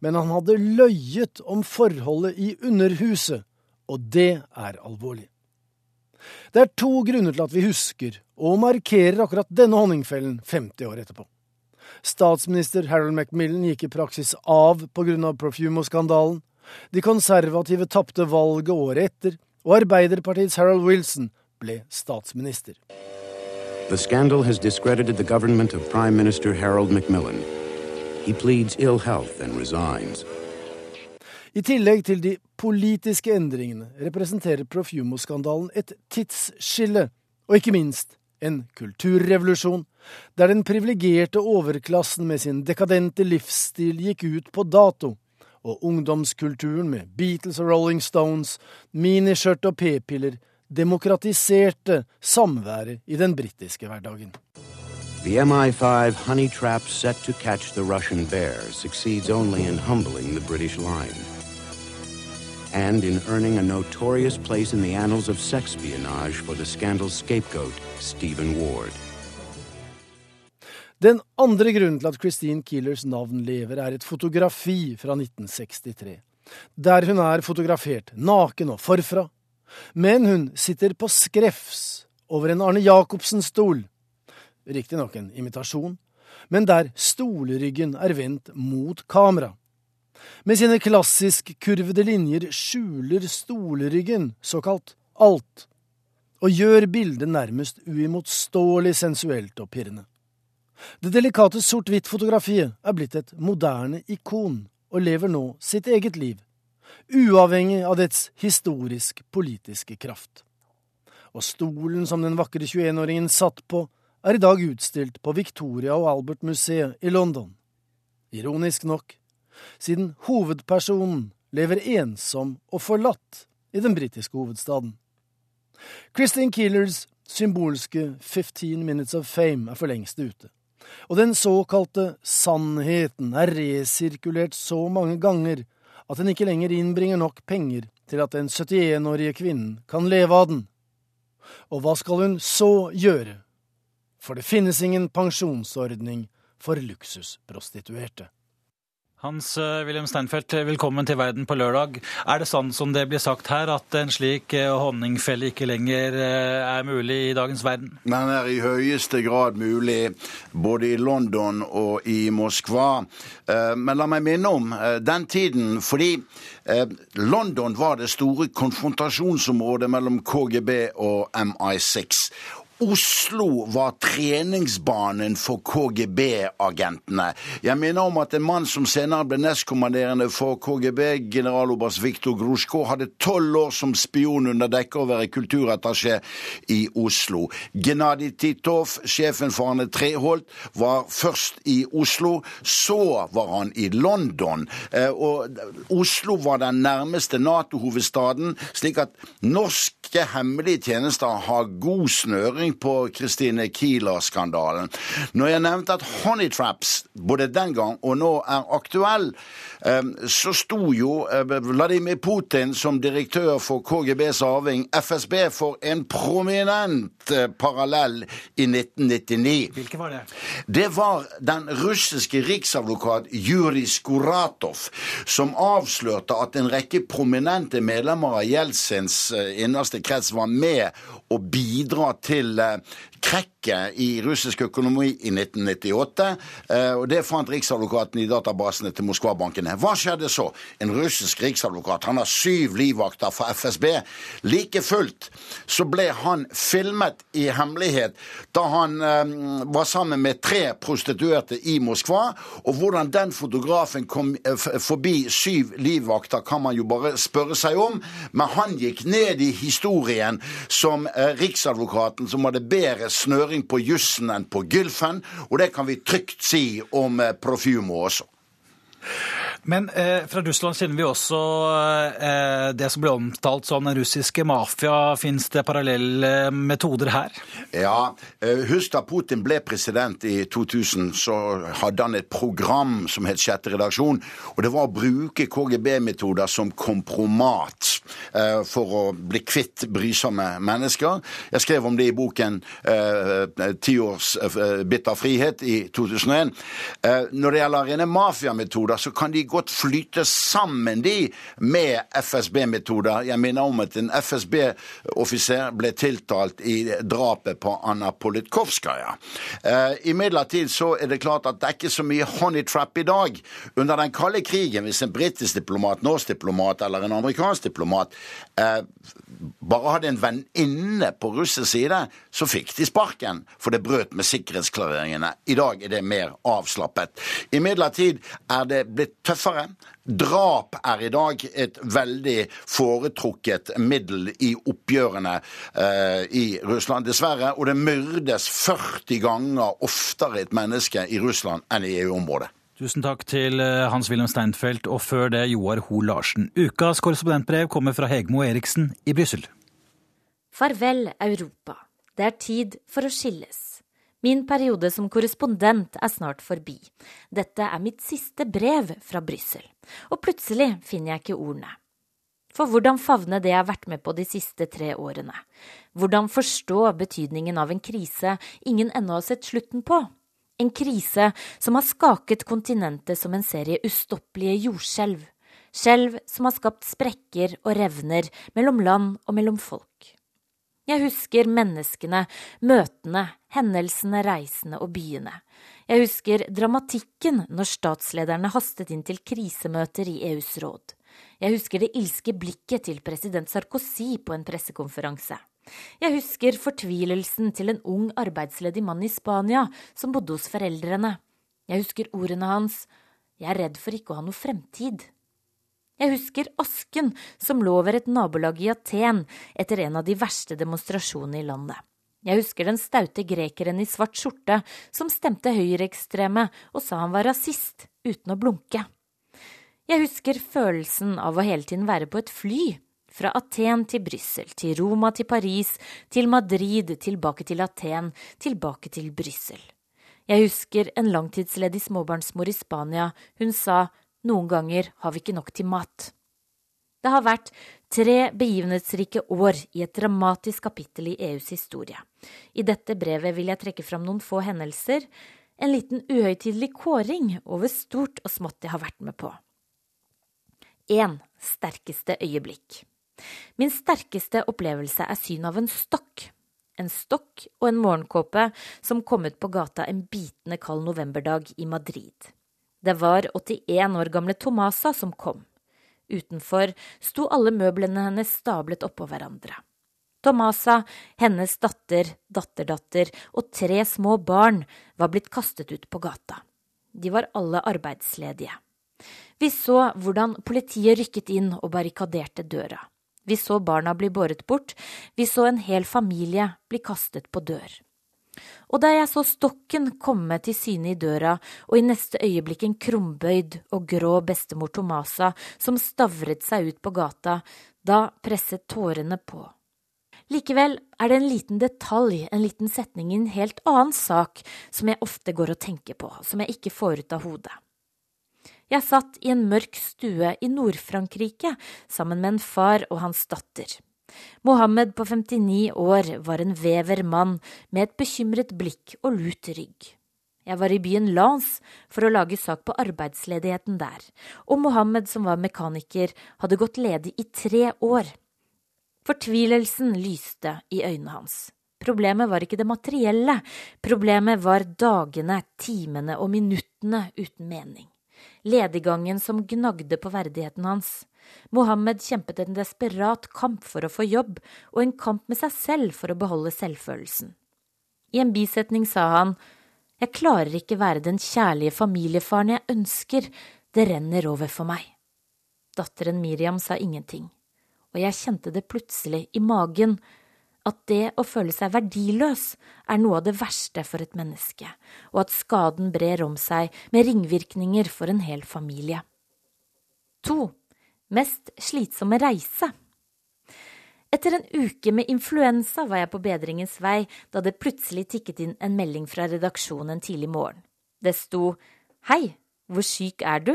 men han hadde løyet om forholdet i Underhuset, og det er alvorlig. Det er to grunner til at vi husker og markerer akkurat denne honningfellen 50 år etterpå. Statsminister Harold Macmillan gikk i praksis av pga. Profumo-skandalen. De konservative tapte valget året etter, og Arbeiderpartiets Harold Wilson ble statsminister. The scandal has discredited the government of Prime Minister Harold Macmillan. He pleads ill health and resigns. I tillegg til de politiske endringene representerer Profumo-skandalen et tidsskille, og ikke minst en kulturrevolusjon, der den privilegerte overklassen med sin dekadente livsstil gikk ut på dato, og ungdomskulturen med Beatles og Rolling Stones, miniskjørt og p-piller demokratiserte samværet i den britiske hverdagen. The MI5 honey trap set to catch the Russian bear succeeds only in humbling the British line and in earning a notorious place in the annals of sexpionage for the scandal's scapegoat, Stephen Ward. Den andre grunnen til at Christine Keelers navn lever, er et fotografi fra 1963, der hun er fotografert naken og forfra, men hun sitter på skrevs over en Arne Jacobsen-stol. Riktignok en imitasjon, men der stolryggen er vendt mot kamera. Med sine klassisk kurvede linjer skjuler stolryggen såkalt alt, og gjør bildet nærmest uimotståelig sensuelt og pirrende. Det delikate sort-hvitt-fotografiet er blitt et moderne ikon og lever nå sitt eget liv, uavhengig av dets historisk-politiske kraft. Og stolen som den vakre 21-åringen satt på, er i dag utstilt på Victoria og Albert-museet i London. Ironisk nok, siden hovedpersonen lever ensom og forlatt i den britiske hovedstaden. Christine Keelers symbolske 15 Minutes of Fame er for lengst ute, og den såkalte sannheten er resirkulert så mange ganger at den ikke lenger innbringer nok penger til at den 71-årige kvinnen kan leve av den. Og hva skal hun så gjøre? For det finnes ingen pensjonsordning for luksusprostituerte. Hans uh, Wilhelm Steinfeld, velkommen til Verden på lørdag. Er det sånn som det blir sagt her, at en slik uh, honningfelle ikke lenger uh, er mulig i dagens verden? Den er i høyeste grad mulig både i London og i Moskva. Men la meg minne om den tiden, fordi London var det store konfrontasjonsområdet mellom KGB og MI6. Oslo var treningsbanen for KGB-agentene. Jeg minner om at en mann som senere ble nestkommanderende for KGB, generaloberst Viktor Grusjko, hadde tolv år som spion under dekke å være kulturattaché i Oslo. Gennadij Titov, sjefen for Arne Treholt, var først i Oslo. Så var han i London. Eh, og Oslo var den nærmeste Nato-hovedstaden, slik at norske hemmelige tjenester har god snøring forklaring på Kristine Kieler-skandalen. Når jeg nevnte at honey traps både den gang og nå er aktuell, ehm, så sto jo eh, Vladimir Putin som direktør for KGBs arving, FSB, for en prominent eh, parallell i 1999. Hvilken var det? Det var den russiske riksadvokat Jurij Skuratov som avslørte at en rekke prominente medlemmer av Jeltsins eh, innerste krets var med å bidra til til eh, krekket i russisk økonomi i 1998. Eh, og Det fant Riksadvokaten i databasene til Moskva-bankene. Hva skjedde så? En russisk riksadvokat han har syv livvakter fra FSB. Like fullt så ble han filmet i hemmelighet da han um, var sammen med tre prostituerte i Moskva. Og hvordan den fotografen kom uh, forbi syv livvakter, kan man jo bare spørre seg om. Men han gikk ned i historien som Riksadvokaten som hadde bedre snøring på jussen enn på gylfen, og det kan vi trygt si om eh, Profumo også. Men eh, fra Russland kjenner vi også eh, det som ble omtalt som den russiske mafia. Fins det parallelle metoder her? Ja. Eh, husk da Putin ble president i 2000, så hadde han et program som het Sjette redaksjon. Og det var å bruke KGB-metoder som kompromat eh, for å bli kvitt brysomme mennesker. Jeg skrev om det i boken eh, Ti års eh, bitt frihet i 2001. Eh, når det gjelder rene mafiametoder, så kan de gå godt flyte sammen, de, med FSB-metoder. Jeg minner om at en FSB-offiser ble tiltalt i drapet på Anna Politkovskaja. Eh, Imidlertid så er det klart at det er ikke så mye honey trap i dag. Under den kalde krigen, hvis en britisk diplomat, norsk diplomat eller en amerikansk diplomat eh, bare hadde en venninne på russisk side, så fikk de sparken, for det brøt med sikkerhetsklareringene. I dag er det mer avslappet. Imidlertid er det blitt tøffere. Drap er i dag et veldig foretrukket middel i oppgjørene eh, i Russland, dessverre. Og det myrdes 40 ganger oftere et menneske i Russland enn i EU-området. Tusen takk til eh, Hans-Wilhelm Steinfeld, og før det Joar Ho Larsen. Ukas korrespondentbrev kommer fra Hegmo Eriksen i Brussel. Farvel, Europa. Det er tid for å skilles. Min periode som korrespondent er snart forbi. Dette er mitt siste brev fra Brussel. Og plutselig finner jeg ikke ordene. For hvordan favne det jeg har vært med på de siste tre årene? Hvordan forstå betydningen av en krise ingen ennå har sett slutten på? En krise som har skaket kontinentet som en serie ustoppelige jordskjelv. Skjelv som har skapt sprekker og revner mellom land og mellom folk. Jeg husker menneskene, møtene, hendelsene, reisene og byene. Jeg husker dramatikken når statslederne hastet inn til krisemøter i EUs råd. Jeg husker det ilske blikket til president Sarkozy på en pressekonferanse. Jeg husker fortvilelsen til en ung arbeidsledig mann i Spania som bodde hos foreldrene. Jeg husker ordene hans Jeg er redd for ikke å ha noe fremtid. Jeg husker asken som lå over et nabolag i Aten etter en av de verste demonstrasjonene i landet. Jeg husker den staute grekeren i svart skjorte som stemte høyreekstreme og sa han var rasist, uten å blunke. Jeg husker følelsen av å hele tiden være på et fly fra Aten til Brussel, til Roma til Paris, til Madrid, tilbake til Aten, tilbake til Brussel. Jeg husker en langtidsledig småbarnsmor i Spania. Hun sa noen ganger har vi ikke nok til mat. Det har vært tre begivenhetsrike år i et dramatisk kapittel i EUs historie. I dette brevet vil jeg trekke fram noen få hendelser, en liten uhøytidelig kåring over stort og smått jeg har vært med på. 1. Sterkeste øyeblikk. Min sterkeste opplevelse er synet av en stokk. En stokk og en morgenkåpe som kom ut på gata en bitende kald novemberdag i Madrid. Det var 81 år gamle Tomasa som kom. Utenfor sto alle møblene hennes stablet oppå hverandre. Tomasa, hennes datter, datterdatter og tre små barn var blitt kastet ut på gata. De var alle arbeidsledige. Vi så hvordan politiet rykket inn og barrikaderte døra. Vi så barna bli båret bort, vi så en hel familie bli kastet på dør. Og da jeg så stokken komme til syne i døra, og i neste øyeblikk en krumbøyd og grå bestemor Tomasa som stavret seg ut på gata, da presset tårene på. Likevel er det en liten detalj, en liten setning i en helt annen sak, som jeg ofte går og tenker på, som jeg ikke får ut av hodet. Jeg satt i en mørk stue i Nord-Frankrike sammen med en far og hans datter. Mohammed på 59 år var en vever mann med et bekymret blikk og lut rygg. Jeg var i byen Lance for å lage sak på arbeidsledigheten der, og Mohammed som var mekaniker, hadde gått ledig i tre år. Fortvilelsen lyste i øynene hans. Problemet var ikke det materielle, problemet var dagene, timene og minuttene uten mening lediggangen som gnagde på verdigheten hans. Mohammed kjempet en desperat kamp for å få jobb, og en kamp med seg selv for å beholde selvfølelsen. I en bisetning sa han, Jeg klarer ikke være den kjærlige familiefaren jeg ønsker, det renner over for meg. Datteren Miriam sa ingenting, og jeg kjente det plutselig i magen at det å føle seg verdiløs er noe av det verste for et menneske, og at skaden brer om seg med ringvirkninger for en hel familie. To. Mest slitsomme reise. Etter en uke med influensa var jeg på bedringens vei da det plutselig tikket inn en melding fra redaksjonen tidlig morgen. Det sto Hei, hvor syk er du?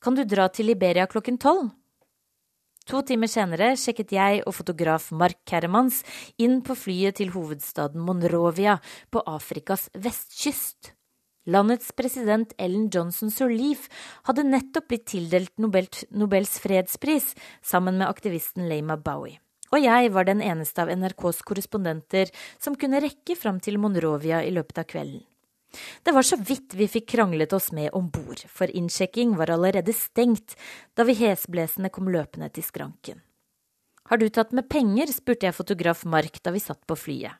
Kan du dra til Liberia klokken tolv? To timer senere sjekket jeg og fotograf Mark Kermans inn på flyet til hovedstaden Monrovia på Afrikas vestkyst. Landets president Ellen Johnson Sirleaf hadde nettopp blitt tildelt Nobels fredspris sammen med aktivisten Leima Bowie. Og jeg var den eneste av NRKs korrespondenter som kunne rekke fram til Monrovia i løpet av kvelden. Det var så vidt vi fikk kranglet oss med om bord, for innsjekking var allerede stengt da vi hesblesende kom løpende til skranken. Har du tatt med penger? spurte jeg fotograf Mark da vi satt på flyet.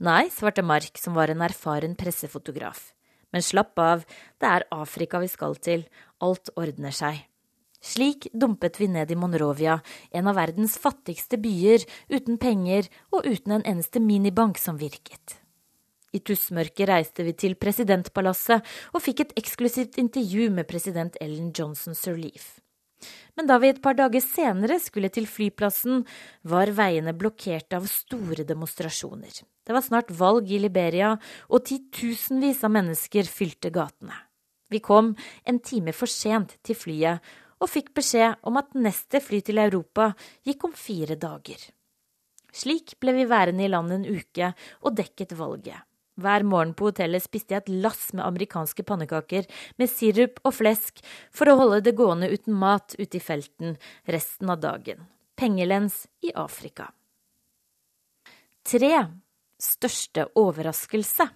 Nei, svarte Mark, som var en erfaren pressefotograf. Men slapp av, det er Afrika vi skal til, alt ordner seg. Slik dumpet vi ned i Monrovia, en av verdens fattigste byer, uten penger og uten en eneste minibank som virket. I tussmørket reiste vi til presidentpalasset og fikk et eksklusivt intervju med president Ellen Johnson Sirleaf. Men da vi et par dager senere skulle til flyplassen, var veiene blokkert av store demonstrasjoner. Det var snart valg i Liberia, og titusenvis av mennesker fylte gatene. Vi kom en time for sent til flyet og fikk beskjed om at neste fly til Europa gikk om fire dager. Slik ble vi værende i landet en uke og dekket valget. Hver morgen på hotellet spiste jeg et lass med amerikanske pannekaker med sirup og flesk for å holde det gående uten mat ute i felten resten av dagen. Pengelens i Afrika. Tre største overraskelse.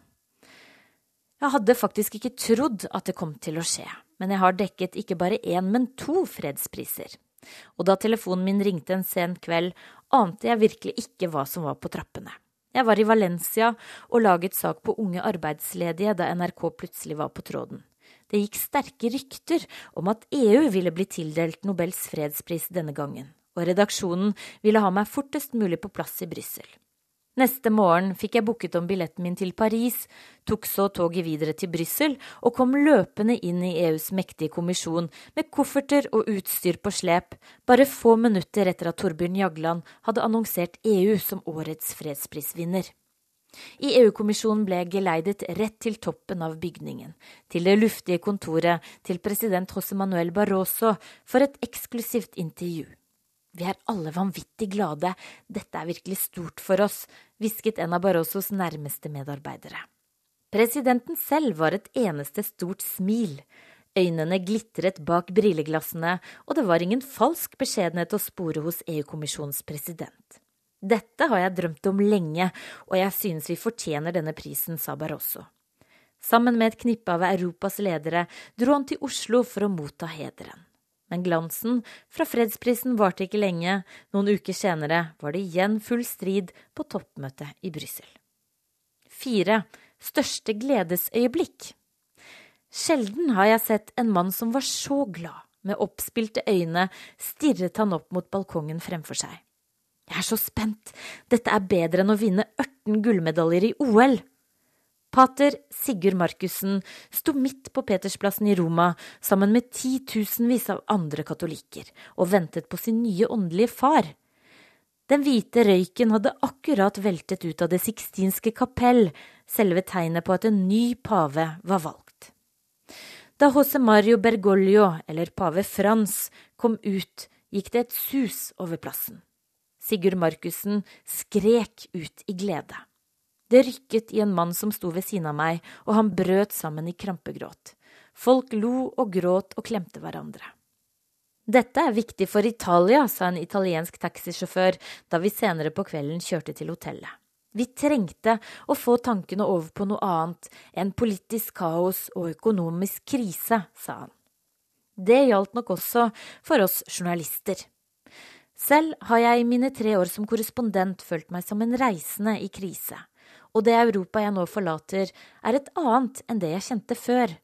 Jeg hadde faktisk ikke trodd at det kom til å skje, men jeg har dekket ikke bare én, men to fredspriser. Og da telefonen min ringte en sen kveld, ante jeg virkelig ikke hva som var på trappene. Jeg var i Valencia og laget sak på unge arbeidsledige da NRK plutselig var på tråden. Det gikk sterke rykter om at EU ville bli tildelt Nobels fredspris denne gangen, og redaksjonen ville ha meg fortest mulig på plass i Brussel. Neste morgen fikk jeg booket om billetten min til Paris, tok så toget videre til Brussel og kom løpende inn i EUs mektige kommisjon med kofferter og utstyr på slep, bare få minutter etter at Torbjørn Jagland hadde annonsert EU som årets fredsprisvinner. I EU-kommisjonen ble jeg geleidet rett til toppen av bygningen, til det luftige kontoret til president José Manuel Barroso for et eksklusivt intervju. Vi er alle vanvittig glade, dette er virkelig stort for oss, hvisket en av Barrosos nærmeste medarbeidere. Presidenten selv var et eneste stort smil. Øynene glitret bak brilleglassene, og det var ingen falsk beskjedenhet å spore hos EU-kommisjonens president. Dette har jeg drømt om lenge, og jeg synes vi fortjener denne prisen, sa Barroso. Sammen med et knippe av Europas ledere dro han til Oslo for å motta hederen. Men glansen fra fredsprisen varte ikke lenge. Noen uker senere var det igjen full strid på toppmøtet i Brussel. Fire største gledesøyeblikk. Sjelden har jeg sett en mann som var så glad. Med oppspilte øyne stirret han opp mot balkongen fremfor seg. Jeg er så spent. Dette er bedre enn å vinne 18 gullmedaljer i OL. Pater Sigurd Markussen sto midt på Petersplassen i Roma sammen med titusenvis av andre katolikker og ventet på sin nye åndelige far. Den hvite røyken hadde akkurat veltet ut av det sixtinske kapell, selve tegnet på at en ny pave var valgt. Da Jose Mario Bergoglio, eller pave Frans, kom ut, gikk det et sus over plassen. Sigurd Markussen skrek ut i glede. Det rykket i en mann som sto ved siden av meg, og han brøt sammen i krampegråt. Folk lo og gråt og klemte hverandre. Dette er viktig for Italia, sa en italiensk taxisjåfør da vi senere på kvelden kjørte til hotellet. Vi trengte å få tankene over på noe annet enn politisk kaos og økonomisk krise, sa han. Det gjaldt nok også for oss journalister. Selv har jeg i mine tre år som korrespondent følt meg som en reisende i krise og det Europa jeg nå forlater, er et annet enn det jeg kjente før.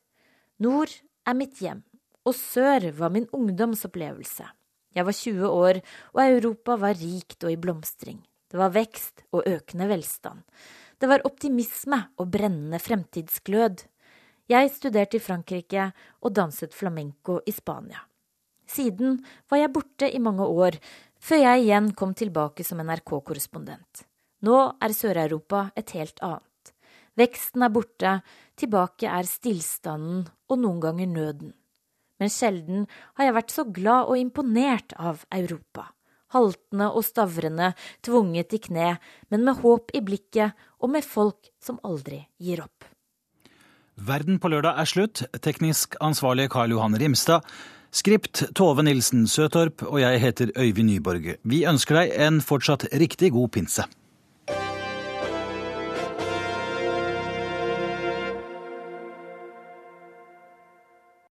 Nord er mitt hjem, og sør var min ungdomsopplevelse. Jeg var 20 år, og Europa var rikt og i blomstring. Det var vekst og økende velstand. Det var optimisme og brennende fremtidsglød. Jeg studerte i Frankrike og danset flamenco i Spania. Siden var jeg borte i mange år, før jeg igjen kom tilbake som NRK-korrespondent. Nå er Sør-Europa et helt annet. Veksten er borte, tilbake er stillstanden og noen ganger nøden. Men sjelden har jeg vært så glad og imponert av Europa haltende og stavrende, tvunget i kne, men med håp i blikket og med folk som aldri gir opp. Verden på lørdag er slutt. Teknisk ansvarlig Karl Johan Rimstad. Skript Tove Nilsen Søtorp, og jeg heter Øyvind Nyborg. Vi ønsker deg en fortsatt riktig god pinse.